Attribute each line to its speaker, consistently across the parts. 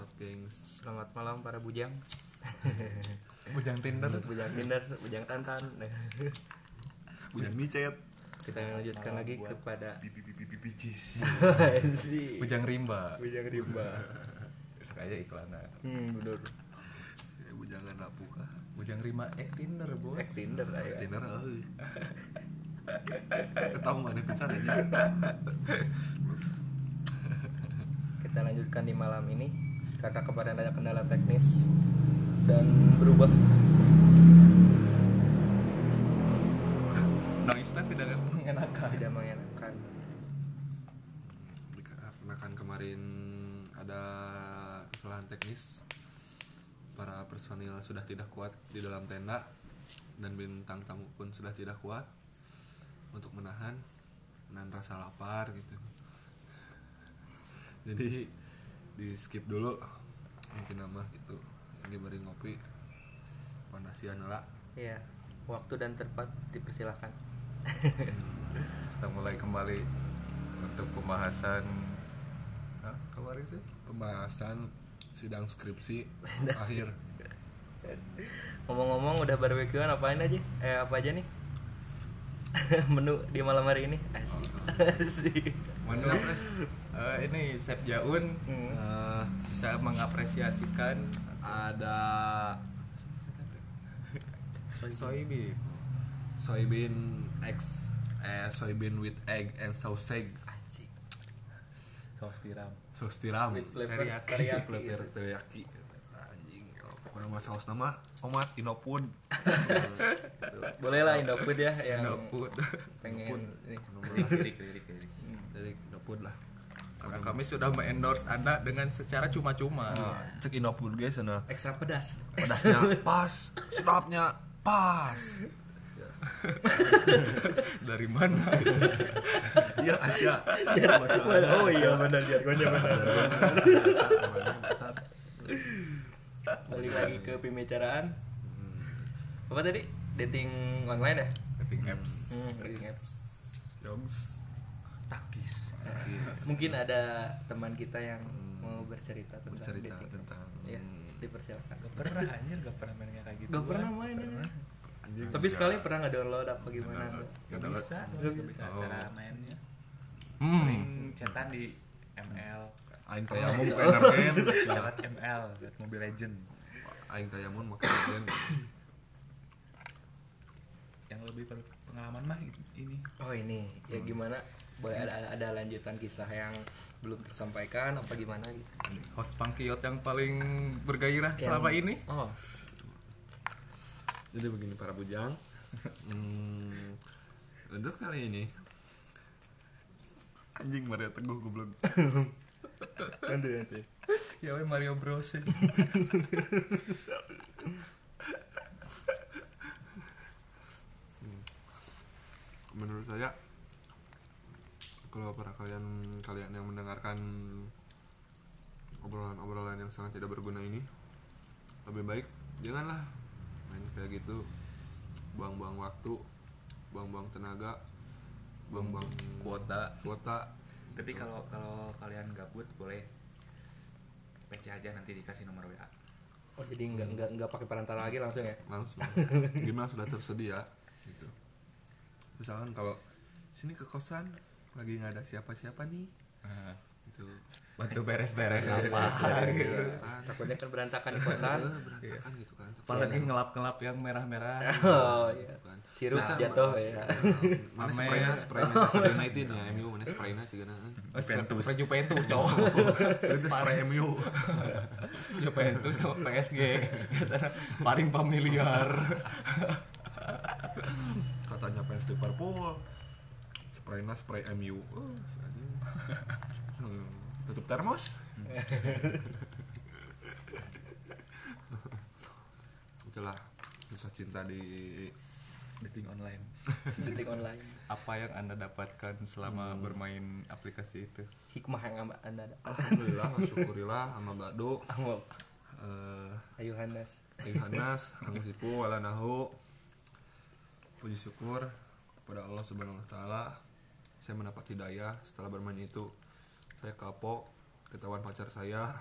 Speaker 1: Up gengs
Speaker 2: Selamat malam para bujang.
Speaker 3: Bujang Tinder.
Speaker 2: Bujang Tinder, bujang Tantan.
Speaker 1: Bujang micet.
Speaker 2: Kita lanjutkan lagi kepada si
Speaker 3: Bujang Rimba.
Speaker 2: Bujang Rimba.
Speaker 3: Sekaya iklannya.
Speaker 2: Hmm bener.
Speaker 1: Bujangan lapu kah
Speaker 3: Bujang Rimba eh Tinder, Bos.
Speaker 2: Eh Tinder ya
Speaker 1: Dinner euy Tahu mana pisan
Speaker 2: Kita lanjutkan di malam ini Karena kemarin ada kendala teknis Dan berubah.
Speaker 3: Noise-nya tidak mengenakan.
Speaker 2: Tidak mengenakan.
Speaker 1: Karena kan kemarin ada kesalahan teknis. Para personil sudah tidak kuat di dalam tenda Dan bintang tamu pun sudah tidak kuat Untuk menahan Menahan rasa lapar gitu. Jadi di skip dulu. Mungkin nama gitu. Lagi bari ngopi. Pondasian lah
Speaker 2: Iya Waktu dan tempat dipersilahkan.
Speaker 3: Kita mulai kembali untuk pembahasan Hah? kemarin sih?
Speaker 1: Pembahasan sidang skripsi akhir.
Speaker 2: Ngomong-ngomong udah barbekyuan apain aja? Eh apa aja nih? Menu di malam hari ini. Asik. Asik
Speaker 3: Menu eh, ini Chef Jaun
Speaker 2: Hmm.
Speaker 1: Eh,
Speaker 3: bisa mengapresiasikan
Speaker 1: ada
Speaker 3: soybean.
Speaker 1: soybean eggs eh soybean with egg and sausage
Speaker 2: Anjing
Speaker 3: Saus tiram.
Speaker 1: saus tiram
Speaker 3: teriyaki.
Speaker 2: teriyaki
Speaker 1: flavor teriyaki anjing kalau pokoknya mah saus nama tomat inopun
Speaker 2: Boleh lah Indofood ya yang
Speaker 3: Indofood.
Speaker 2: pengen ini.
Speaker 1: dari inopun lah
Speaker 3: Karena kami sudah mengendorse Anda dengan secara cuma-cuma.
Speaker 1: cek inopun guys sana
Speaker 2: Ekstra pedas
Speaker 1: pedasnya pas sedapnya pas
Speaker 3: Dari mana?
Speaker 1: iya Asia
Speaker 2: Oh iya benar jargonnya benar Balik lagi ke pembicaraan Apa tadi? Dating online ya?
Speaker 3: Dating apps.
Speaker 2: Hmm, dating apps.
Speaker 3: Yogs.
Speaker 1: takis
Speaker 2: Mungkin ada teman kita yang mau bercerita tentang
Speaker 1: bercerita
Speaker 2: dating.
Speaker 1: tentang
Speaker 2: Ya, dipersilakan.
Speaker 4: Gak pernah anjir gak pernah main kayak gitu
Speaker 2: Gak pernah main ya.
Speaker 1: anjing
Speaker 2: Tapi sekali pernah nggak download apa gimana?
Speaker 4: Gak bisa
Speaker 2: Gak
Speaker 4: Gak bisa
Speaker 3: Oh.
Speaker 4: cara mainnya
Speaker 3: Hmm.
Speaker 4: Paling chatan di ML
Speaker 1: aing tayamun PNRN
Speaker 4: Lewat ML Lewat Mobile Legend
Speaker 1: aing tayamun makan
Speaker 4: Yang lebih pengalaman mah ini
Speaker 2: Oh ini, ya gimana? Boleh ada ada lanjutan kisah yang belum tersampaikan apa gimana gitu?
Speaker 3: Host Pangkiot yang paling bergairah
Speaker 2: Yang-
Speaker 3: selama ini.
Speaker 2: Oh,
Speaker 1: Jadi begini para bujang hmm, Untuk kali ini Anjing Maria Teguh goblok
Speaker 2: kan nanti.
Speaker 3: Ya we Mario Bros.
Speaker 1: Menurut saya Kalau para kalian Kalian yang mendengarkan Obrolan-obrolan yang sangat tidak berguna ini Lebih baik Janganlah Main kayak gitu. Buang-buang waktu Buang-buang tenaga Buang-buang
Speaker 3: Kuota.
Speaker 1: kuota.
Speaker 4: Tapi kalau kalau kalian gabut boleh. PC aja nanti dikasih nomor WA
Speaker 2: Oh jadi nggak nggak nggak pakai perantara lagi langsung ya?
Speaker 1: langsung. Gimana sudah tersedia gitu. Misalkan kalau sini ke kosan lagi nggak ada siapa-siapa nih
Speaker 3: Nah,
Speaker 1: gitu
Speaker 3: bantu beres-beres apa
Speaker 1: gitu
Speaker 2: Takutnya kan berantakan di kosan.
Speaker 1: Berantakan gitu kan
Speaker 3: Apalagi ngelap-ngelap yang merah-merah.
Speaker 2: Oh iya.
Speaker 1: Gitu kan.
Speaker 2: Sirup
Speaker 1: Nah,
Speaker 2: jatuh ya.
Speaker 1: mana spraynya spraynya Manchester United ya MU mana spraynya juga nah
Speaker 3: Oh, Juventus. Spray Juventus, cowok.
Speaker 1: itu spray MU
Speaker 3: Juventus sama PSG. Paling familiar.
Speaker 1: katanya fans Liverpool spray MU oh, si anjing. Hmm, tutup termos itulah kisah cinta di
Speaker 4: Dating online
Speaker 2: Dating online.
Speaker 3: Apa yang Anda dapatkan selama bermain aplikasi itu?
Speaker 2: Hikmah yang anda ada.
Speaker 1: Alhamdulillah, syukurillah sama Bado
Speaker 2: Ahmad.
Speaker 1: eh
Speaker 2: Ayu Hanas.
Speaker 1: Aing Hanas, Ang Sipu, Wala Nahu Puji syukur kepada Allah Subhanahu Wa Taala Saya mendapat hidayah setelah bermain itu Saya kapok, ketahuan pacar saya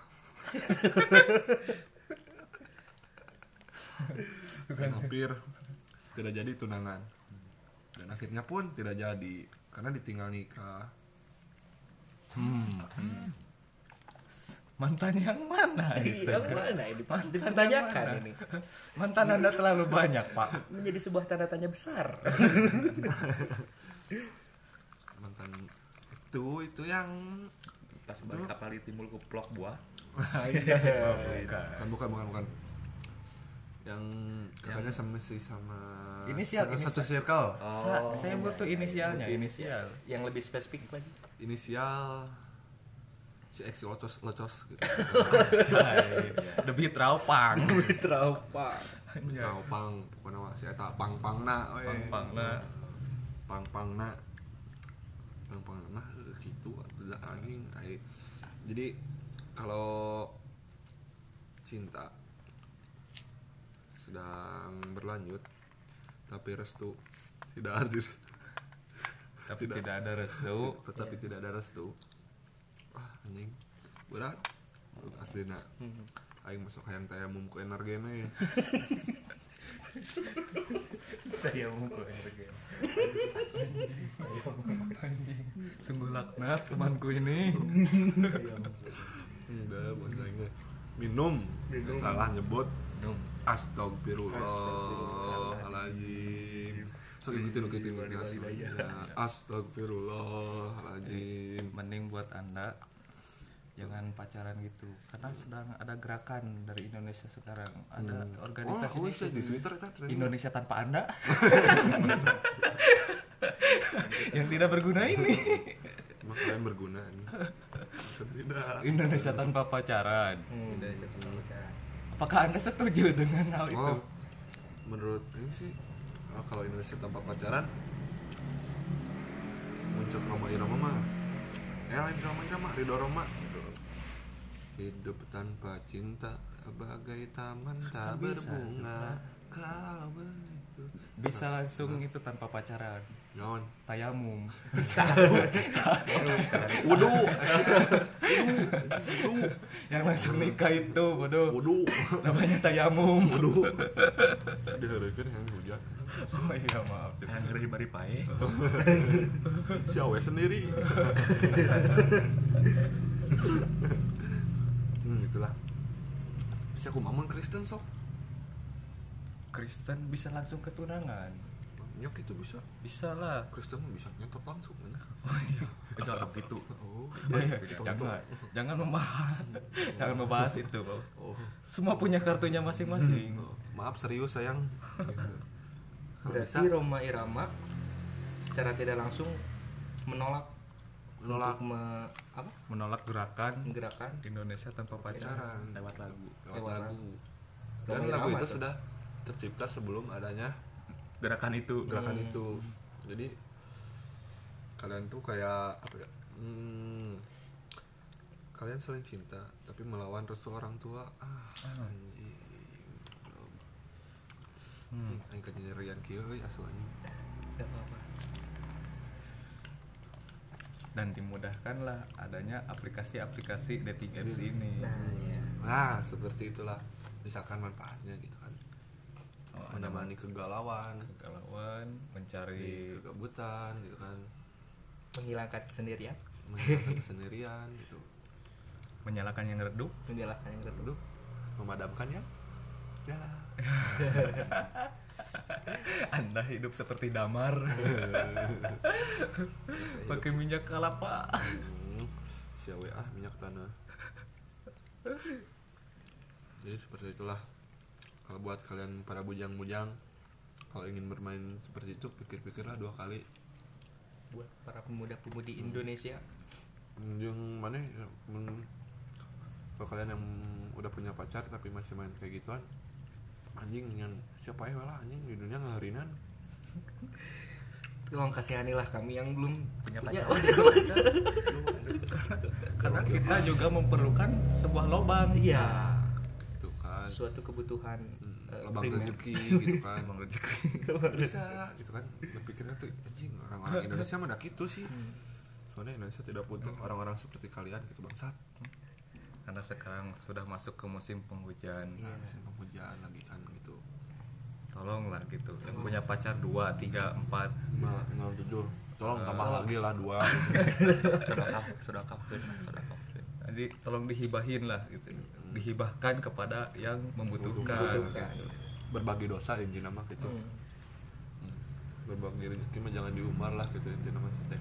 Speaker 1: Dan hampir tidak jadi tunangan dan akhirnya pun tidak jadi karena ditinggal nikah
Speaker 3: Mantan yang mana itu?
Speaker 2: Iya, mana ini Pak? Dipertanyakan
Speaker 3: yang mana?
Speaker 2: ini.
Speaker 3: Mantan Anda terlalu banyak, Pak.
Speaker 2: Menjadi sebuah tanda tanya besar.
Speaker 1: mantan itu itu yang
Speaker 4: Pas balik kapal timbul ke plok buah.
Speaker 3: Oh, bukan.
Speaker 1: kan bukan bukan bukan yang kakaknya sama si sama
Speaker 3: Inisial,
Speaker 1: sa-
Speaker 3: inisial.
Speaker 1: satu circle
Speaker 3: Sa- saya butuh inisialnya, inisial.
Speaker 2: Yang lebih spesifik Pak.
Speaker 1: inisial si X locos locos gitu
Speaker 3: Debit raupang.
Speaker 2: Traupa.
Speaker 1: Kau pang pokoknya si eta pang pang na we.
Speaker 3: Pang-pangna.
Speaker 1: pang pang na pang pang na gitu atuh da anjing ai jadi kalau cinta sedang berlanjut tapi restu tidak hadir.
Speaker 3: Tapi
Speaker 1: Tidak.
Speaker 3: tidak ada restu.
Speaker 1: tetapi tidak ada restu. Ah anjing. Berat. Aslina aing masuk hayang tayamum ku energene
Speaker 2: Saya mau ke energi.
Speaker 3: Sungguh laknat temanku ini.
Speaker 1: enggak bonsainya minum. Salah nyebut.
Speaker 3: Minum.
Speaker 1: astagfirullahaladzim. Sok ikutin ikutin ikutin. Astagfirullahaladzim
Speaker 3: Mending buat Anda jangan pacaran gitu. Karena sedang ada gerakan dari Indonesia sekarang. Ada organisasi
Speaker 1: oh, oh, saya di twitter itu trending.
Speaker 3: Indonesia tanpa Anda. Yang tidak berguna ini.
Speaker 1: Emang kalian berguna nih? Tidak?
Speaker 3: Indonesia tanpa pacaran.
Speaker 2: Hmm,
Speaker 3: apakah Anda setuju dengan hal itu?
Speaker 1: Oh menurut ini sih oh, kalau Indonesia tanpa pacaran muncul Roma Irama mah. Eh lain Roma Irama Ridho Roma hidup tanpa cinta bagai taman tak
Speaker 3: Kan bisa,
Speaker 1: berbunga. kalau begitu.
Speaker 3: Bisa langsung itu tanpa pacaran.
Speaker 1: Naon?
Speaker 3: tayamum.
Speaker 1: Wudu,
Speaker 3: yang langsung nikah itu bodoh
Speaker 1: wudu,
Speaker 3: namanya tayamum.
Speaker 1: Wudu. Dihareukeun yang hujan.
Speaker 3: oh iya maaf.
Speaker 4: Yang ngeri bari pae.
Speaker 1: Si awe sendiri. Bisa aku mamun Kristen sok.
Speaker 3: Kristen bisa langsung ke tunangan
Speaker 1: Nyok itu bisa.
Speaker 3: bisa lah
Speaker 1: Kristen bisa nyentot langsung kan.
Speaker 4: Itu cocok gitu.
Speaker 1: Oh.
Speaker 3: Oh iya, jangan jangan membahas jangan membahas itu.
Speaker 1: Oh.
Speaker 3: semua punya kartunya masing-masing
Speaker 1: Oh, Maaf serius sayang.
Speaker 2: Berarti Roma Irama secara tidak langsung menolak
Speaker 1: menolak
Speaker 2: untuk me, apa
Speaker 3: menolak gerakan
Speaker 2: gerakan
Speaker 3: Indonesia tanpa pacaran
Speaker 4: Lewat lagu.
Speaker 1: lewat
Speaker 2: Lewat
Speaker 1: lagu. Dan lagu itu
Speaker 2: tuh.
Speaker 1: sudah tercipta sebelum adanya
Speaker 4: Gerakan itu.
Speaker 1: gerakan
Speaker 2: Hmm.
Speaker 1: itu jadi kalian tuh kayak apa ya hmm, kalian saling cinta tapi melawan restu orang tua ah anjing
Speaker 3: Hmm.
Speaker 1: Anjing, aing kenyerian kieu asuh anjing
Speaker 2: apa-apa.
Speaker 3: Dan dimudahkanlah adanya aplikasi-aplikasi dating apps ini.
Speaker 2: Nah, iya.
Speaker 1: nah seperti itulah misalkan manfaatnya gitu kan.
Speaker 3: Oh,
Speaker 1: menemani kegalauan.
Speaker 3: kegalauan mencari
Speaker 1: kegabutan gitu kan.
Speaker 2: Menghilangkan kesendirian,
Speaker 1: menghilangkan kesendirian gitu.
Speaker 3: Menyalakan yang redup.
Speaker 2: Menyalahkan yang
Speaker 1: aduh memadamkan ya ya
Speaker 3: anda hidup seperti damar. Pakai minyak kelapa.
Speaker 1: Hmm, si awe ah minyak tanah. Jadi seperti itulah. Kalau buat kalian para bujang-bujang kalau ingin bermain seperti itu pikir-pikirlah dua kali.
Speaker 2: Buat para pemuda-pemudi Indonesia.
Speaker 1: yang mana ya, men- kalau kalian yang udah punya pacar tapi masih main kayak gituan anjing yang siapa ya? Lah anjing di dunia ngaharinan
Speaker 2: Tolong kasihanilah kami yang belum
Speaker 4: Punya
Speaker 2: punya
Speaker 4: pacar.
Speaker 3: karena kita juga memerlukan sebuah lobang
Speaker 2: Iya,
Speaker 1: itu kan.
Speaker 2: suatu kebutuhan
Speaker 1: Hmm,
Speaker 2: eh,
Speaker 1: lubang
Speaker 2: primer.
Speaker 1: rezeki gitu kan.
Speaker 3: Lobang rezeki.
Speaker 1: Bisa gitu kan. Berpikirnya tuh anjing orang-orang Indonesia mah udah gitu sih. Soalnya Indonesia tidak butuh orang-orang seperti kalian gitu bangsat
Speaker 3: karena sekarang sudah masuk ke musim penghujan.
Speaker 1: Nah musim penghujan lagi kan gitu.
Speaker 3: Tolonglah gitu. Yang punya pacar dua tiga empat.
Speaker 1: Malah tinggal tujuh. Tolong tambah lagi lah dua.
Speaker 4: Sudah kaf sudah kafir sudah
Speaker 3: jadi tolong dihibahin lah gitu. Dihibahkan kepada yang membutuhkan.
Speaker 1: Berbagi dosa intinya mah gitu. Hmm. berbagi rezeki mah jangan diumar lah gitu intinya mah teh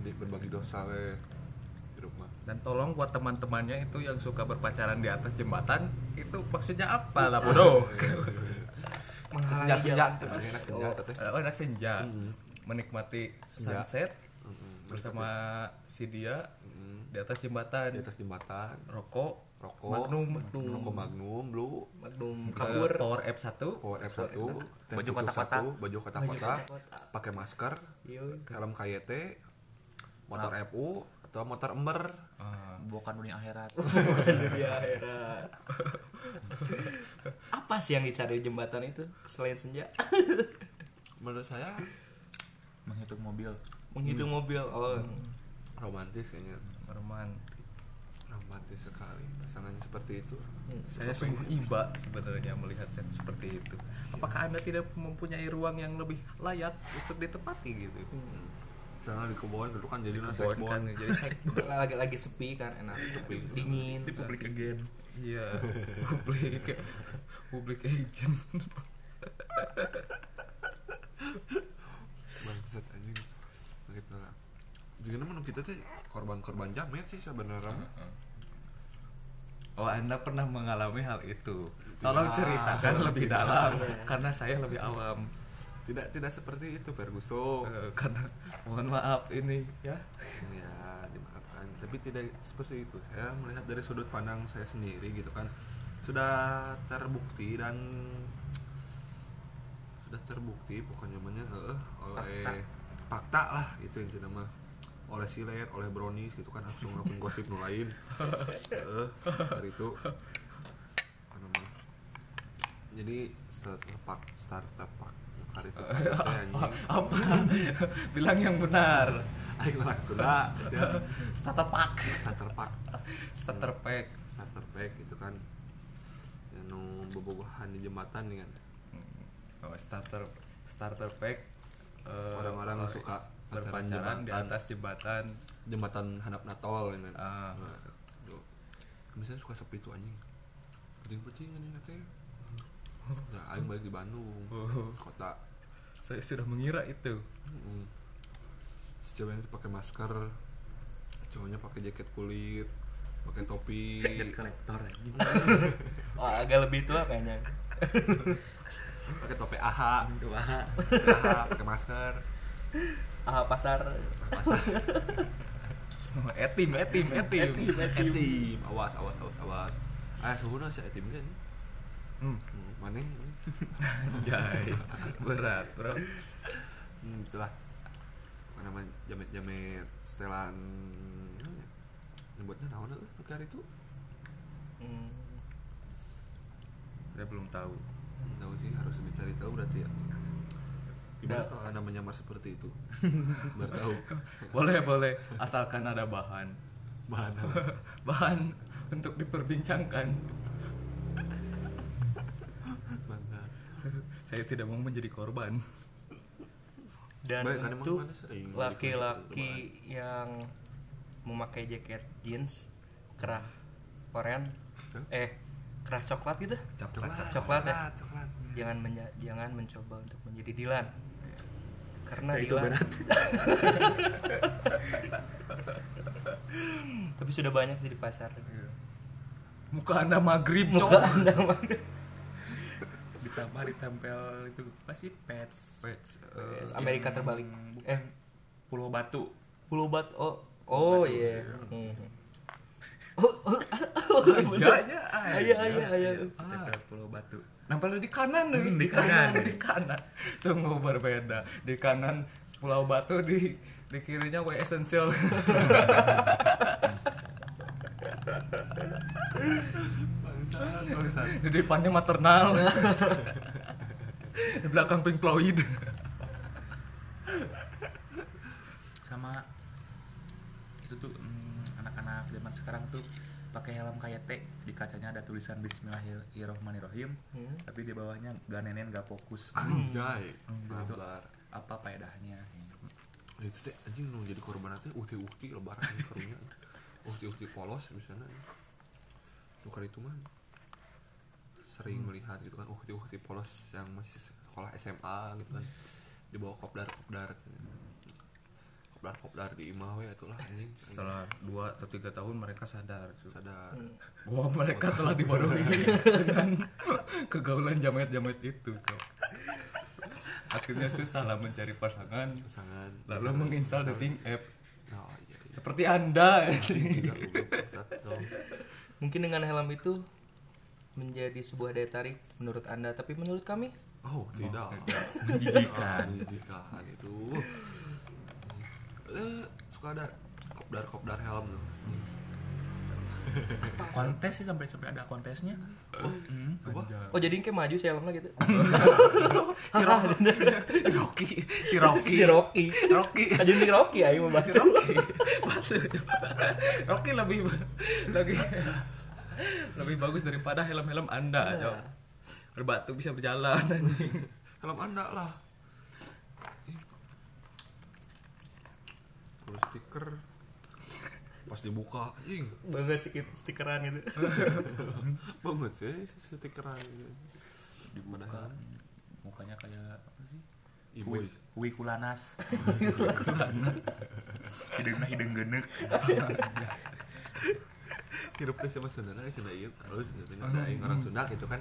Speaker 1: jadi berbagi dosa we. di rumah
Speaker 3: dan tolong buat teman-temannya itu yang suka berpacaran di atas jembatan itu maksudnya apa lah bodoh
Speaker 1: senja senja enak senja teh
Speaker 3: oh enak senja.
Speaker 1: Mm.
Speaker 3: menikmati
Speaker 1: Senja.
Speaker 3: sunset
Speaker 1: Mm-mm.
Speaker 3: bersama si dia
Speaker 1: Mm.
Speaker 3: di atas jembatan.
Speaker 1: Di atas jembatan.
Speaker 3: Rokok.
Speaker 1: Rokok.
Speaker 3: Magnum, Magnum.
Speaker 1: rokok magnum blue
Speaker 2: Magnum.
Speaker 3: Eh,
Speaker 2: kabur.
Speaker 3: Power F1
Speaker 1: power F1 teh
Speaker 4: Baju kotak-kotak.
Speaker 1: satu, baju kotak-kotak. Pakai masker. helm KYT motor FU atau motor ember.
Speaker 3: Ah,
Speaker 4: bukan dunia akhirat.
Speaker 2: Ya heran apa sih yang dicari di jembatan itu selain senja?
Speaker 1: Menurut saya
Speaker 4: menghitung mobil.
Speaker 2: Menghitung mobil oh.
Speaker 1: Romantis kayaknya.
Speaker 3: Romantis
Speaker 1: romantis sekali. Pasangannya seperti itu.
Speaker 3: Saya sungguh iba sebenarnya melihat yang seperti itu. Apakah anda tidak mempunyai ruang yang lebih layak untuk ditempati gitu
Speaker 1: Misalnya di kebun dulu kan jadi nasi
Speaker 3: Kebun kan jadi
Speaker 2: lagi lagi sepi kan enak. Dingin.
Speaker 4: Di publik again.
Speaker 3: Iya. Publik publik agent.
Speaker 1: Bangsat anjing. Gitu lah. Juga menurut kita tuh korban-korban jamet sih sebenarnya.
Speaker 3: Oh anda pernah mengalami hal itu? Tolong ceritakan lebih dalam karena saya lebih awam
Speaker 1: tidak tidak seperti itu Ferguson
Speaker 3: Eh, karena mohon maaf ini ya.
Speaker 1: Ya dimaafkan. Tapi tidak seperti itu. Saya melihat dari sudut pandang saya sendiri gitu kan sudah terbukti dan sudah terbukti pokoknya namanya eh, oleh fakta. lah. Itu yang nama oleh silet oleh brownies gitu kan langsung akun gosip nu lain. Eh dari itu. Jadi starter pack hari itu
Speaker 3: apa bilang yang benar.
Speaker 1: Aing orang Sunda
Speaker 3: starter pack.
Speaker 1: Starter pack.
Speaker 3: Starter pack.
Speaker 1: Starter pack gitu kan. Yang nu bobogohan di jembatan nih kan.
Speaker 3: Oh, starter starter pack eh,
Speaker 1: orang-orang
Speaker 3: oh,
Speaker 1: suka pacaran
Speaker 3: berpacaran di atas jembatan.
Speaker 1: Jembatan handap natol ya kan.
Speaker 3: Ah.
Speaker 1: Nah, misalnya suka sepi tuh anjing. Penting-penting anjing katanya. Ya aing balik di Bandung.
Speaker 3: Oh.
Speaker 1: kota
Speaker 3: saya sudah mengira itu.
Speaker 1: Mm. si ceweknya pakai masker cowoknya pakai jaket kulit pakai topi.
Speaker 4: Jadi kolektor
Speaker 2: Wah, agak lebih tua kayaknya.
Speaker 1: Pakai topi AHA AHA pakai masker.
Speaker 2: Ah pasar.
Speaker 3: Oh, etim etim etim.
Speaker 1: Etim awas awas awas awas. Ah suhuna si etim kan
Speaker 3: hmm.
Speaker 1: Mana?
Speaker 3: Jai. Berat bro.
Speaker 1: Hmm, itulah. Apa namanya jamet jamet setelan namanya nyebutnya naon nu hari itu
Speaker 2: Hmm.
Speaker 3: saya belum tahu.
Speaker 1: Hmm, tahu sih harus dicari tahu berarti ya. Gimana
Speaker 2: Da-
Speaker 1: kalau anda menyamar seperti itu? Biar tahu.
Speaker 3: Boleh boleh. Asalkan ada bahan.
Speaker 1: Bahan
Speaker 3: bahan untuk diperbincangkan
Speaker 1: bangga
Speaker 3: saya tidak mau menjadi korban.
Speaker 2: Dan
Speaker 1: Baik, kan
Speaker 2: untuk
Speaker 1: sering
Speaker 2: laki-laki yang memakai jaket jeans kerah oranye eh kerah coklat gitu?
Speaker 3: Coklat.
Speaker 1: Coklat
Speaker 2: Coklat ya?
Speaker 1: coklat
Speaker 2: jangan menja- jangan mencoba untuk menjadi Dilan. Karena
Speaker 4: Ya, itu
Speaker 2: Dilan
Speaker 4: berat.
Speaker 2: tapi sudah banyak sih di pasar.
Speaker 3: Muka anda maghrib
Speaker 2: muka
Speaker 3: cok.
Speaker 2: Anda mah
Speaker 4: ditambah ditempel itu apa sih? Pets.
Speaker 3: Pets, eh,
Speaker 2: Amerika terbalik. eh.
Speaker 4: Pulau batu.
Speaker 2: Pulau Bat oh oh iya. Hmm.
Speaker 3: iya iya
Speaker 2: Iya iya. Iya.
Speaker 4: Tempel pulau batu.
Speaker 3: Nampel di kanan nih,
Speaker 4: Hmm, di kanan.
Speaker 3: di kanan. Sungguh berbeda. Di kanan Pulau Batu di di kirinya W Essential. di depannya maternal. di belakang Pink Floyd.
Speaker 4: sama itu tuh mm, anak-anak zaman sekarang tuh pakai helm kayak T. Di kacanya ada tulisan Bismillahirrohmanirrohim.
Speaker 2: Hmm.
Speaker 4: tapi di bawahnya gak nenen gak fokus.
Speaker 1: Anjay.
Speaker 4: Itu apa faedahnya
Speaker 1: itu teh anjing nu jadi korban teh ukti ukti lebaran ini karunya ukti ukti polos misalnya bukan itu mah sering melihat gitu kan ukti ukti polos yang masih sekolah SMA gitu kan dibawa kopdar kopdar kopdar kopdar di imah we itulah anjing.
Speaker 3: Setelah dua atau tiga tahun mereka sadar
Speaker 1: sadar.
Speaker 3: Bahwa mereka telah dibodohi. Dengan kegaulan jamet-jamet itu Cuk. akhirnya susah lah mencari pasangan.
Speaker 1: Pasangan.
Speaker 3: Lalu menginstal dating app.
Speaker 1: Oh iya iya.
Speaker 3: Seperti anda.
Speaker 1: Tidak goblok bangsat. No.
Speaker 2: Mungkin dengan helm itu menjadi sebuah daya tarik menurut Anda, tapi menurut kami?
Speaker 1: Oh tidak.
Speaker 4: Menjijikan.
Speaker 1: Menjijikan itu. Eh suka ada kopdar kopdar helm tuh.
Speaker 4: Kontes sih sampai sampai ada kontesnya. Oh, hmm.
Speaker 2: Oh jadi kayak maju sih helmnya gitu.
Speaker 3: si Rocky. Si Rocky.
Speaker 2: Si Rocky.
Speaker 3: Rocky.
Speaker 2: Aja nih Rocky ayo mau bantu.
Speaker 3: Rocky. Batu. Rocky lebih lagi lebih bagus daripada helm-helm anda Cok. berbatu bisa berjalan anjing.
Speaker 1: helm anda lah. Kalau stiker. Pas dibuka anjing.
Speaker 2: Bangga sih stikeran gitu.
Speaker 1: banget sih si stikeran. Gitu. di mana
Speaker 4: mukanya kayak apa sih? Hui kulanas hidungnya hidung genek
Speaker 1: hirup teh sama Sunda nah Sunda iya halus gitu ada yang orang Sunda gitu kan.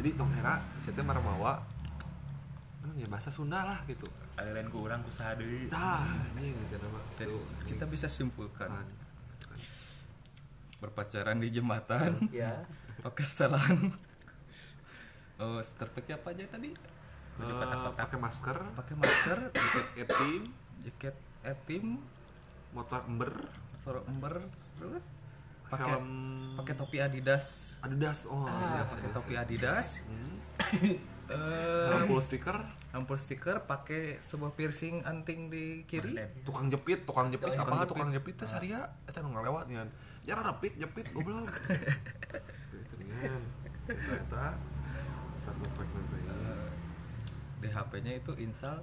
Speaker 1: Jadi tong era saya teh maramawa oh, ya bahasa Sunda lah gitu.
Speaker 4: Ada lain kurang kusaha deui
Speaker 1: tah ini gitu nama
Speaker 3: kita bisa simpulkan.
Speaker 1: Kan.
Speaker 3: Berpacaran di jembatan.
Speaker 2: Ya.
Speaker 3: pakai setelan oh terpecah apa aja tadi?
Speaker 1: Eh, pakai masker.
Speaker 3: Pakai masker.
Speaker 1: Jaket etim.
Speaker 3: Jaket etim.
Speaker 1: Motor ember.
Speaker 3: Motor ember. Terus pakai
Speaker 1: helm
Speaker 3: pakai topi adidas.
Speaker 1: Adidas oh
Speaker 3: Ah,
Speaker 1: Adidas,
Speaker 3: pakai
Speaker 1: Adidas.
Speaker 3: topi adidas.
Speaker 1: Hmm.
Speaker 3: eh
Speaker 1: helm full stiker
Speaker 3: ampul stiker pakai sebuah piercing anting di kiri.
Speaker 1: Tukang jepit tukang jepit apa? tukang jepit teh saria. Eta nu ngalewat nya ya rapit jepit goblok Gitu, dengan eta start ngepek nanti
Speaker 3: Eh, di HP-nya itu install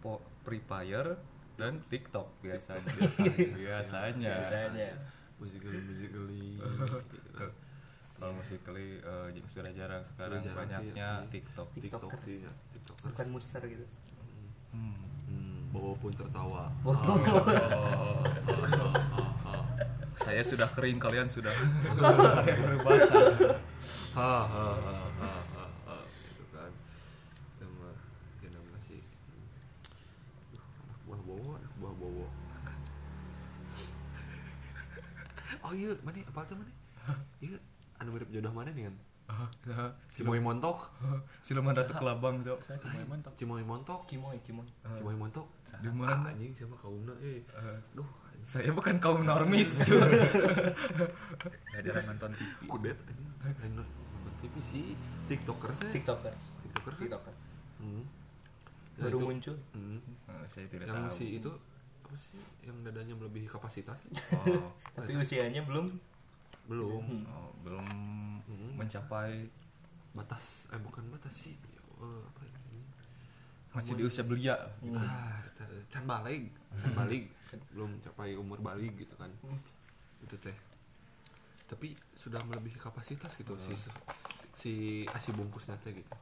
Speaker 3: po Free Fire dan TikTok biasanya. biasanya.
Speaker 2: Biasanya.
Speaker 1: Musikali musikali gitu
Speaker 3: kalau musikally eh, sudah jarang. Sekarang
Speaker 1: Sudah jarang sih,
Speaker 3: banyaknya
Speaker 1: ini.
Speaker 3: TikTok.
Speaker 1: TikTok
Speaker 2: Tiktokers.
Speaker 1: sih ya TikTok
Speaker 2: Bukan muster gitu.
Speaker 3: Hmm.
Speaker 1: hmm, bawa pun tertawa.
Speaker 3: Saya sudah kering kalian sudah. Kalian berbahasa
Speaker 1: ha ha ha ha ha ha gitu kan sama ya namanya sih Duh, anak buah bowo anak buah bowo oh iya. Mana apa tuh mana? Iya. Anu mirip jodoh mana nih kan? Cimoy montok.
Speaker 3: Siluman ratu kelabang
Speaker 4: saya cuma mentok
Speaker 1: Cimoy montok.
Speaker 2: Kimoy, kimoy.
Speaker 1: Cimoy montok.
Speaker 3: Di mana?
Speaker 1: Ah, anjing sama kaumna eh? Duh
Speaker 3: saya bukan kaum normis
Speaker 4: ya jarang nonton TV
Speaker 1: kudet nonton TV sih tiktoker sih.
Speaker 2: TikTokers.
Speaker 1: tiktoker sih
Speaker 2: TikToker.
Speaker 1: hmm. Ya,
Speaker 2: Baru muncul.
Speaker 1: hmm.
Speaker 3: Eh, saya tidak
Speaker 1: yang
Speaker 3: tahu.
Speaker 1: si itu apa sih? Yang dadanya melebihi kapasitas?
Speaker 3: Oh,
Speaker 2: Tapi usianya belum?
Speaker 1: Belum.
Speaker 3: Oh, belum
Speaker 1: Hmm.
Speaker 3: mencapai
Speaker 1: batas eh bukan batas sih. Allah, apa ini?
Speaker 3: Masih di usia belia.
Speaker 1: Ah eta, can balik. Can balik. Belum capai umur balik gitu kan. Itu teh. Tapi sudah melebihi kapasitas gitu si si asi bungkusnya teh gitu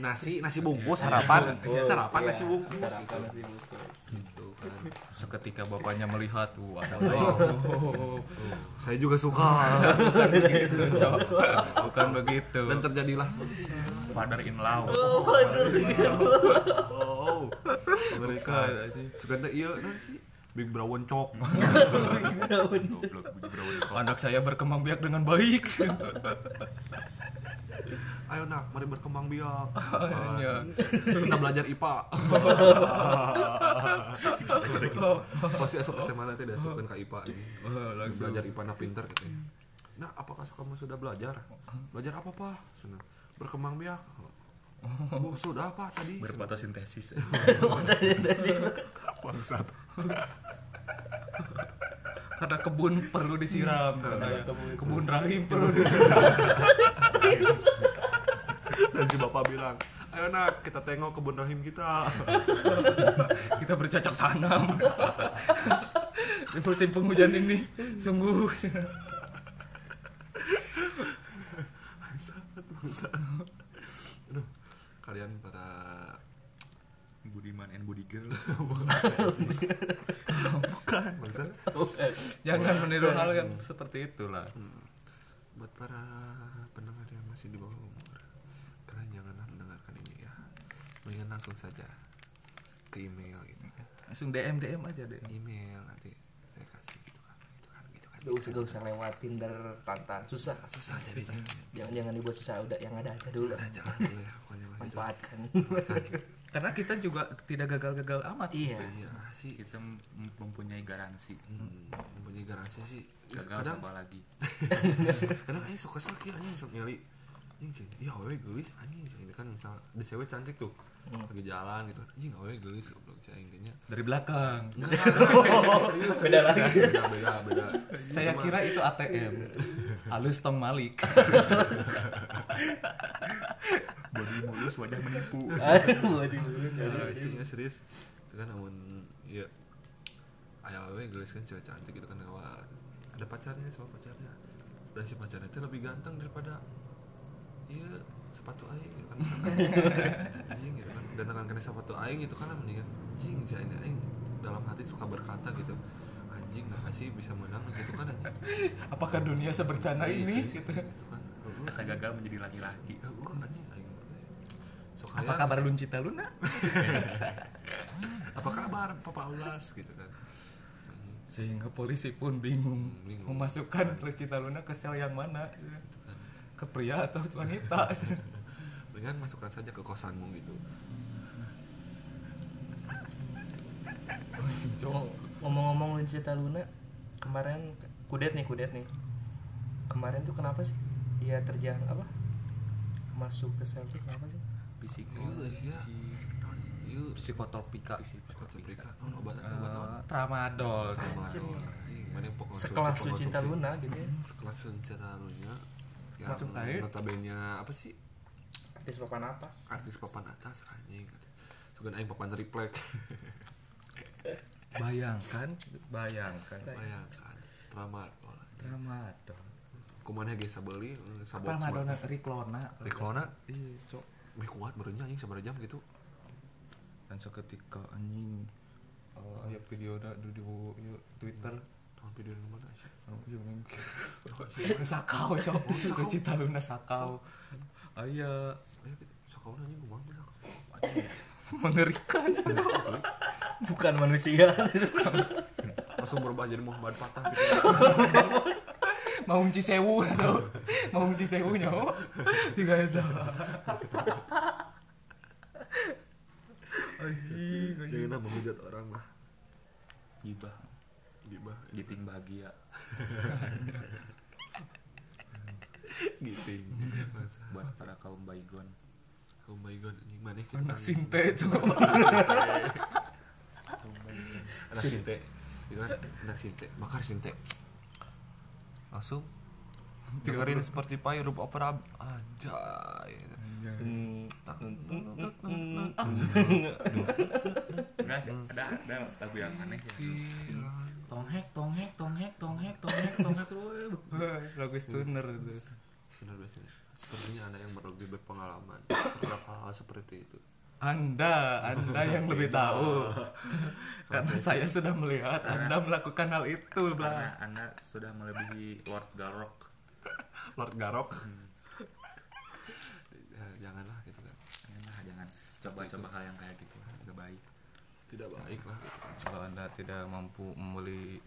Speaker 1: nasi nasi bungkus sarapan.
Speaker 2: bungkus,
Speaker 1: sarapan
Speaker 2: iya.
Speaker 1: nasi bungkus.
Speaker 2: Sarapan
Speaker 1: gitu.
Speaker 2: nasi bungkus.
Speaker 1: gitu kan.
Speaker 3: Seketika bapaknya melihat tuh ada
Speaker 1: Oh. saya juga suka.
Speaker 3: Bukan begitu bukan begitu.
Speaker 1: Dan terjadilah.
Speaker 4: Father in law.
Speaker 1: Oh mereka suka iya sih Big Brown Cok.
Speaker 4: Goblok budi bro
Speaker 3: anak saya berkembang biak dengan baik
Speaker 1: ayo nak mari berkembang biak.
Speaker 3: Iya.
Speaker 1: kita belajar IPA pasti asup SMA nanti udah asupkan ke IPA ini.
Speaker 3: Oh, langsung.
Speaker 1: belajar IPA na pinter gitu ya. nah apakah kamu sudah belajar? Belajar apa pak? Berkembang biak. Oh, sudah apa tadi.
Speaker 4: Berfotosintesis.
Speaker 1: Bangsat
Speaker 3: karena kebun perlu disiram katanya. kebun rahim perlu disiram.
Speaker 1: Dan si bapak bilang ayo nak kita tengok kebun rahim kita.
Speaker 3: Kita bercocok tanam. Di musim penghujan ini sungguh.
Speaker 1: Aduh kalian para
Speaker 4: Budiman and Budi Girl
Speaker 1: bukan. Bangsa
Speaker 3: jangan meniru hal yang seperti itulah.
Speaker 1: Buat para pendengar yang masih di bawah umur kalian janganlah mendengarkan ini ya. Mendingan langsung saja ke email gitu kan.
Speaker 3: Langsung DM DM aja deh.
Speaker 1: Email nanti saya kasih gitu kan gitu kan gitu kan.
Speaker 2: Gak usah, gak usah lewat Tinder, Tantan, susah.
Speaker 1: susah jadi
Speaker 2: Jangan jangan dibuat susah, udah yang ada aja dulu.
Speaker 1: jangan dulu ya pokoknya.
Speaker 2: Manfaatkan.
Speaker 3: Karena kita juga tidak gagal-gagal amat.
Speaker 2: Iya.
Speaker 1: iya sih
Speaker 4: kita mem- mempunyai garansi.
Speaker 1: Hmm, mempunyai garansi sih.
Speaker 4: Gagal
Speaker 1: kadang
Speaker 4: apa lagi?
Speaker 1: Kadang aing sok kesel kieu anjing sok nyali anjing cing iya awewe geulis anjing ini kan misal di cewek cantik tuh. Lagi jalan gitu. Anjing awewe geulis goblok cing aing teh nya
Speaker 3: dari belakang.
Speaker 1: Serius
Speaker 2: Beda lagi.
Speaker 1: beda beda beda.
Speaker 3: Saya kira itu ATM halus tong malik.
Speaker 4: Body mulus wajah menipu.
Speaker 2: Aduh, waduh.
Speaker 1: Nah, isinya serius itu kan namun ya ayah awewe geulis kan cewek cantik gitu kan awal. Ada pacarnya sama pacarnya? Dan si pacarnya itu lebih ganteng daripada iya sepatu aing gitu kan. Anjing gitu kan. Dan dengan kena sepatu aing itu kan mendingan anjing si aing dalam hati suka berkata gitu. Anjing nah sih bisa menang gitu kan anjing.
Speaker 3: Apakah dunia sebercana ini? gitu.
Speaker 1: gitu kan.
Speaker 4: Rasa gagal menjadi laki-laki?
Speaker 1: Gua anjing aing sok
Speaker 3: apa
Speaker 1: hayang,
Speaker 3: kabar Luncita Luna
Speaker 1: apa kabar papa ulas gitu kan.
Speaker 3: Sehingga polisi pun bingung,
Speaker 1: Bingung.
Speaker 3: memasukkan Luncita Luna ke sel yang mana ke pria atau wanita
Speaker 1: dengan masukkan saja ke kosanmu gitu
Speaker 2: Ngomong-ngomong cerita Luna, kemarin kudet nih, kudet nih. Kemarin tuh kenapa sih dia terjang apa? Masuk ke sel tuh kenapa sih?
Speaker 4: psikologi
Speaker 1: Iya sih ya. Iya,
Speaker 3: psikotropika
Speaker 1: psikotropika. Non obat obat.
Speaker 3: Eh, tramadol.
Speaker 1: Mana yang pokok
Speaker 2: Sekelas lu cinta Luna gitu ya.
Speaker 1: Sekelas cinta Luna. Yang
Speaker 3: Macam air.
Speaker 1: notabene apa sih?
Speaker 2: Artis papan atas.
Speaker 1: Artis papan atas anjing. Sugan aing papan triplek.
Speaker 3: bayangkan bayangkan
Speaker 1: Bayangkan. Tramadol.
Speaker 3: tramadol
Speaker 1: Kumaneh ge sabeli sabot.
Speaker 3: tramadol Riklona
Speaker 1: Riklona?
Speaker 3: iya cok
Speaker 1: Beh kuat berenya anjing sabar jam gitu.
Speaker 3: dan seketika anjing uh, ya video na di di di Twitter
Speaker 1: Tahun
Speaker 3: Oh, iya mungkin. Sakau cok. Luncita Luna sakau. Aya
Speaker 1: Eh, sakau. Anjing kumaha sakau.
Speaker 3: mengerikan.
Speaker 2: Bukan manusia.
Speaker 1: Langsung berubah jadi Muhammad Fatah gitu.
Speaker 3: mau unci sewu mau unci sewu nyawa tiga itu. Anjing anjing.
Speaker 1: Jangan menghujat orang lah.
Speaker 4: gibah
Speaker 1: Gibah.
Speaker 4: giting bahagia.
Speaker 1: Masa.
Speaker 4: buat para kaum baygon
Speaker 1: Oh my god, ini mana kita
Speaker 3: anak
Speaker 1: kan-
Speaker 3: sinte cok
Speaker 1: anak sinte. Itu kan? Anak sinte. Bakar sinte. Langsung dengerin seperti huruf opera anjay.
Speaker 4: Enggak sih ada ada lagu yang aneh ya
Speaker 2: Tonghek, tonghek, tonghek, tonghek, tonghek, tonghek.
Speaker 3: Lagu stoner itu.
Speaker 1: Benar biasanya sepertinya anda yang lebih berpengalaman terhadap hal-hal seperti itu.
Speaker 3: Anda anda yang lebih tahu. Karena saya sudah melihat anda melakukan hal itu
Speaker 4: karena anda sudah melebihi Lord Garrock
Speaker 1: Lord Garok? Ya, janganlah gitu kan
Speaker 4: Janganlah, jangan. Coba-coba hal yang kayak gitu. Gak baik.
Speaker 1: Tidak baik lah. gitu.
Speaker 3: Kalau anda tidak mampu membeli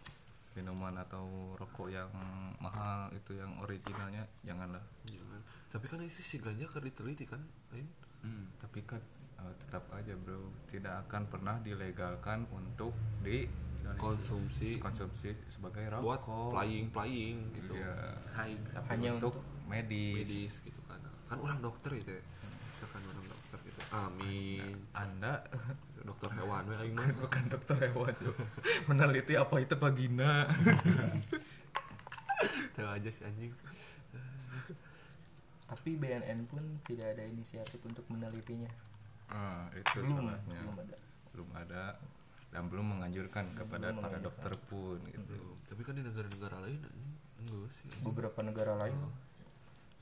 Speaker 3: minuman atau rokok yang mahal itu yang originalnya janganlah.
Speaker 1: Jangan. Tapi kan isi si ganja kan diteliti kan lain
Speaker 4: hmm.
Speaker 3: tapi kan eh, tetap aja bro. Tidak akan pernah dilegalkan untuk di
Speaker 1: konsumsi
Speaker 3: konsumsi sebagai
Speaker 1: buat
Speaker 3: rokok.
Speaker 1: Playing playing gitu.
Speaker 3: Iya.
Speaker 4: hai
Speaker 3: tapi
Speaker 2: Hanya
Speaker 3: untuk
Speaker 2: untuk
Speaker 3: medis,
Speaker 1: medis gitu kan. Kan orang dokter itu ya. misalkan orang dokter gitu. Amin.
Speaker 3: Anda
Speaker 1: dokter hewan we aing mah
Speaker 3: bukan dokter hewan Jo. meneliti apa itu vagina.
Speaker 1: Tahu aja si anjing.
Speaker 2: Tapi BNN pun tidak ada inisiatif untuk menelitinya.
Speaker 3: Nah, itu
Speaker 2: belum
Speaker 3: salahnya
Speaker 2: belum ada.
Speaker 3: Belum ada dan belum menganjurkan kepada
Speaker 2: Belum
Speaker 3: para
Speaker 2: menganjurkan.
Speaker 3: dokter pun gitu.
Speaker 1: Belum. tapi kan di negara-negara lain enggak sih.
Speaker 2: Beberapa negara lain.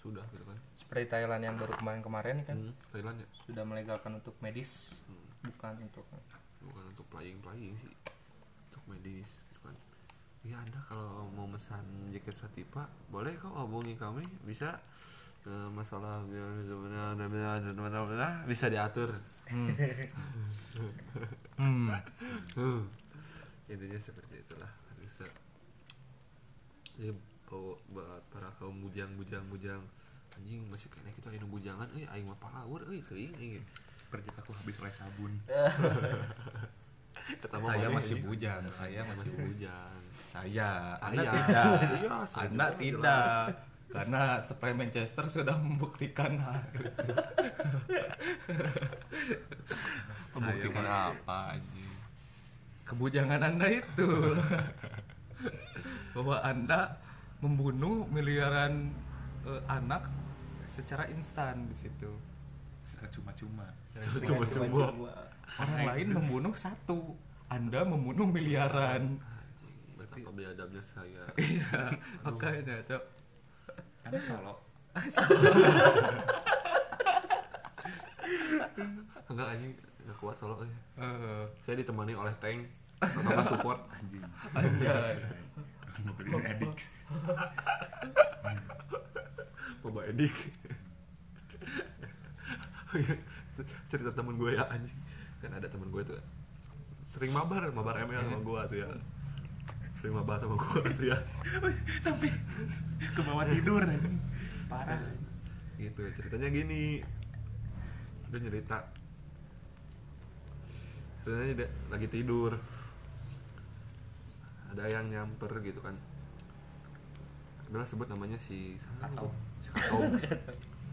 Speaker 1: Sudah gitu kan.
Speaker 2: Seperti Thailand yang baru kemarin-kemarin kan
Speaker 1: hmm. Thailand ya?
Speaker 2: sudah melegalkan untuk medis.
Speaker 1: Hmm.
Speaker 2: Bukan untuk
Speaker 1: bukan untuk playing playing sih. Untuk medis gitu kan ya anda kalau mau mesan jaket satipa boleh kok hubungi kami. Bisa Eh, masalah bisa diatur.
Speaker 3: Hmm.
Speaker 1: Hmm. intinya seperti itulah. Bisa. Jadi bawa buat para kaum bujang bujang bujang anjing masih kayaknya kita aing bujangan. Eh aing mah palawur euy teuing aing
Speaker 4: kerja aku habis oleh sabun.
Speaker 3: Saya
Speaker 1: mana
Speaker 3: masih bujang saya masih
Speaker 1: bujang
Speaker 3: saya anda
Speaker 1: Saya.
Speaker 3: tidak.
Speaker 1: Iya, saya
Speaker 3: anda tidak. Karena supaya Manchester sudah membuktikan.
Speaker 1: Membuktikan
Speaker 3: Saya
Speaker 1: apa anjing?
Speaker 3: Kebujangan anda itu. Bahwa anda membunuh miliaran eh, anak secara instan di situ.
Speaker 4: Secara cuma-cuma
Speaker 1: coba-coba
Speaker 3: orang lain membunuh satu anda membunuh miliaran.
Speaker 1: Anjing berarti biadabnya saya.
Speaker 3: Iya makanya cok.
Speaker 4: Karena solo.
Speaker 1: Enggak anjing enggak kuat solo eh.
Speaker 3: Eh,
Speaker 1: saya ditemani oleh tank sama support.
Speaker 4: Anjing
Speaker 3: anjay
Speaker 4: mobilin edik
Speaker 1: Boba Edik cerita temen gue ya anjing. Kan ada temen gue tuh. Sering mabar mabar ML sama gue tuh ya. Sering mabar sama gue tuh ya.
Speaker 4: Sampai ke bawah tidur anjing. Parah.
Speaker 1: Gitu ceritanya gini. Dia cerita ceritanya dia lagi tidur. Ada yang nyamper gitu kan. Adalah sebut namanya si
Speaker 4: Katom.
Speaker 1: si Katom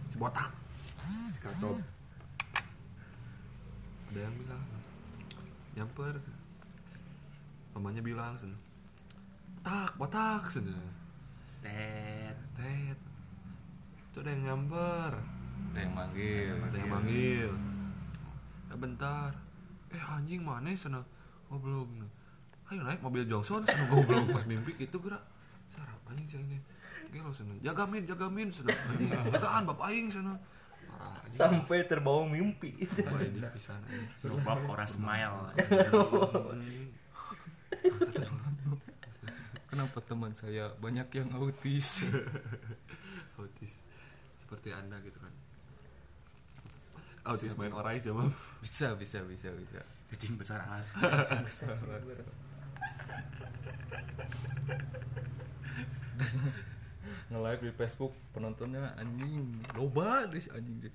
Speaker 1: si botak. Si ada yang bilang nyamper. Mamanya bilang sen botak botak sen.
Speaker 4: Tet.
Speaker 1: Tet. Itu ada yang nyamper.
Speaker 3: Ada yang manggil.
Speaker 1: Ada yang manggil. Ya bentar. Eh anjing mana sana oh belum ayo naik mobil Johnson sana goblok pas mimpi gitu gerak. Sarap anjing sana gelo sana jaga min jaga min sana anjing. Jagaan bapak aing sana
Speaker 2: sampai terbawa mimpi.
Speaker 1: Coba ini pisan anjing.
Speaker 4: lobak ora smile.
Speaker 3: Kenapa teman saya banyak yang autis?
Speaker 1: Autis. Seperti anda gitu kan. Autis main orai sama
Speaker 3: bisa bisa bisa bisa.
Speaker 4: Cacing besar alas
Speaker 3: nge-live di Facebook penontonnya anjing loba deh anjing deh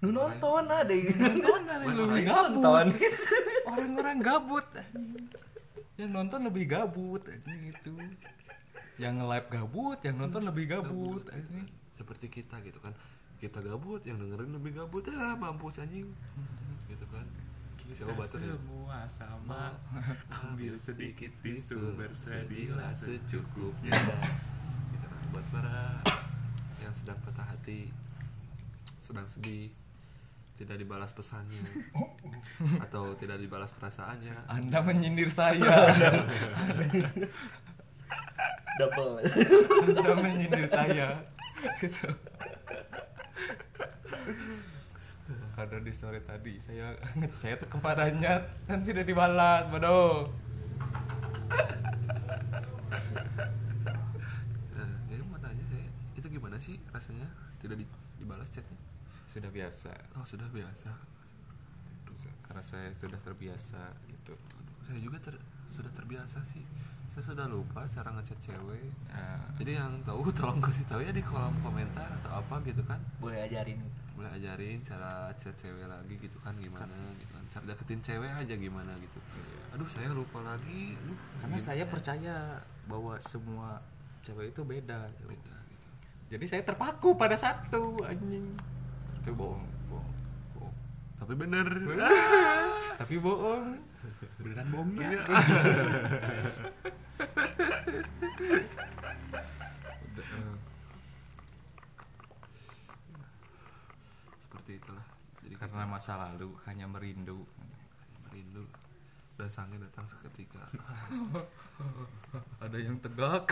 Speaker 2: lu nonton ada
Speaker 3: nonton ada gabut
Speaker 2: nonton.
Speaker 3: orang-orang gabut yang nonton lebih gabut anjing itu yang nge-live gabut yang nonton lebih gabut anjing.
Speaker 1: Seperti kita gitu kan. Kita gabut yang dengerin lebih gabut ya mampus anjing. Gitu kan. Si
Speaker 4: kita
Speaker 1: obat tuh ya.
Speaker 4: semua sama. Ambil sedikit tisu bersedilah secukupnya
Speaker 1: buat para yang sedang patah hati sedang sedih tidak dibalas pesannya atau tidak dibalas perasaannya.
Speaker 3: Anda menyindir saya.
Speaker 2: Double.
Speaker 3: Anda menyindir saya. Gitu ada di sore tadi saya ngechat kepadanya dan tidak dibalas bodoh
Speaker 1: nah, jadi mau tanya saya itu gimana sih rasanya tidak di- dibalas chatnya
Speaker 3: sudah biasa.
Speaker 1: Oh sudah biasa.
Speaker 3: Karena saya sudah terbiasa gitu.
Speaker 1: Aduh, saya juga ter- sudah terbiasa sih. Saya sudah lupa cara ngechat cewek.
Speaker 3: Nah,
Speaker 1: jadi yang tahu tolong kasih tahu ya di kolom komentar atau apa gitu kan?
Speaker 2: Boleh ajarin
Speaker 1: mulai ajarin cara chat cewek lagi gitu kan? Gimana gitu kan? Cara deketin cewek aja gimana gitu. Aduh saya lupa lagi. Aduh
Speaker 3: karena
Speaker 1: gimana
Speaker 3: saya
Speaker 1: ya?
Speaker 3: percaya bahwa semua cewek itu beda
Speaker 1: beda gitu.
Speaker 3: Jadi saya terpaku pada satu anjing tapi bohong. Bohong. Bohong.
Speaker 1: Tapi bener.
Speaker 3: Tapi bohong.
Speaker 4: Beneran bohongnya
Speaker 1: eh. seperti itulah. Jadi
Speaker 3: karena masa lalu hanya merindu.
Speaker 1: Merindu. Dan sangnya datang seketika
Speaker 3: ada yang tegak?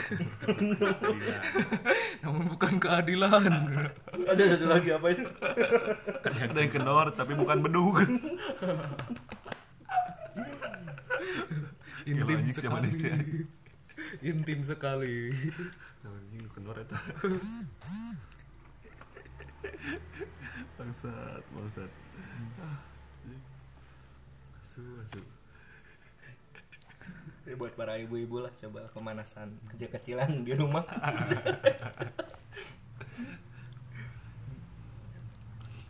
Speaker 4: Gila.
Speaker 3: namun bukan keadilan.
Speaker 2: Ada satu lagi apa itu?
Speaker 1: Ada yang kendor tapi bukan bedug
Speaker 3: intim
Speaker 1: Gila, anjing, siapa
Speaker 3: sekali. Intim sekali.
Speaker 1: Anjing kendor eta bangsat bangsat. Asu asu
Speaker 2: Ya, buat para ibu-ibu lah coba pemanasan kecil-kecilan di rumah.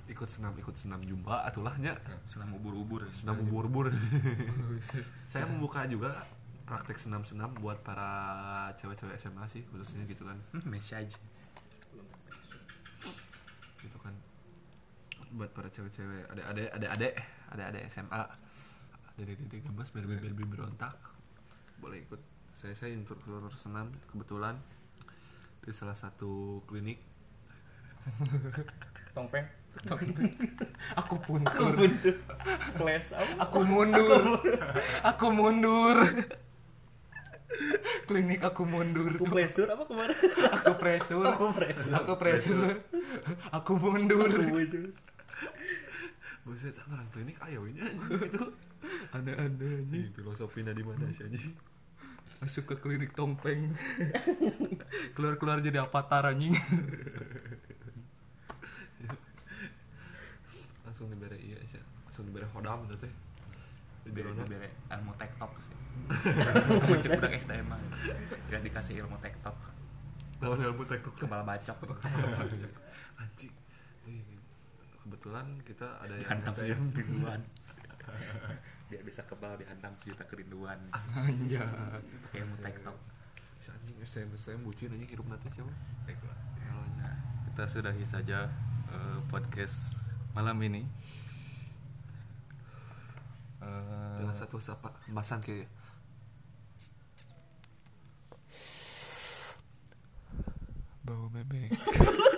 Speaker 1: Ikut senam ikut senam jumba atulahnya
Speaker 4: senam ubur-ubur
Speaker 1: senam ubur-ubur. Saya membuka juga praktek senam-senam buat para cewek-cewek SMA sih khususnya gitu kan.
Speaker 4: Hmm, message
Speaker 1: gitu kan. Buat para cewek-cewek ada ada ada ada ada ada SMA ada ada ada gemes berbi berbi berontak boleh ikut. Saya saya instruktur senam kebetulan di salah satu klinik.
Speaker 2: Tongfeng?
Speaker 3: Aku pun
Speaker 2: aku kelas apa?
Speaker 3: Aku mundur. Aku mundur. Klinik aku mundur.
Speaker 2: Aku plesur apa ke mana
Speaker 3: aku presur
Speaker 2: aku presur
Speaker 3: aku presur aku mundur.
Speaker 2: Aku buntu
Speaker 1: Buset, orang klinik ayo ini gitu.
Speaker 3: ada
Speaker 1: Ini filosofinya di mana sih anjing?
Speaker 3: masuk ke klinik tongpeng keluar keluar jadi avatar anjing
Speaker 1: Langsung dibere iya sih. Langsung dibere hodam gitu teh. Di
Speaker 4: bere
Speaker 1: dirona.
Speaker 4: bere ilmu tektok sih Kucing budak STM mah. Gak dikasih ilmu tektok
Speaker 1: Lawan ilmu tektok
Speaker 4: kepala bacok
Speaker 1: anjing. Kebetulan kita ada yang
Speaker 4: dihantam
Speaker 1: STM
Speaker 4: kerinduan dia bisa kebal dihantam sejuta kerinduan.
Speaker 3: Anjay.
Speaker 4: Pakai ilmu tektok
Speaker 1: Si anjing STM STM bucin anjing hirup nanti siapa?
Speaker 3: Nah, kita sudahi saja eh, podcast malam ini. Eh,
Speaker 1: Dengan satu sapa kemasan kayak bau bebek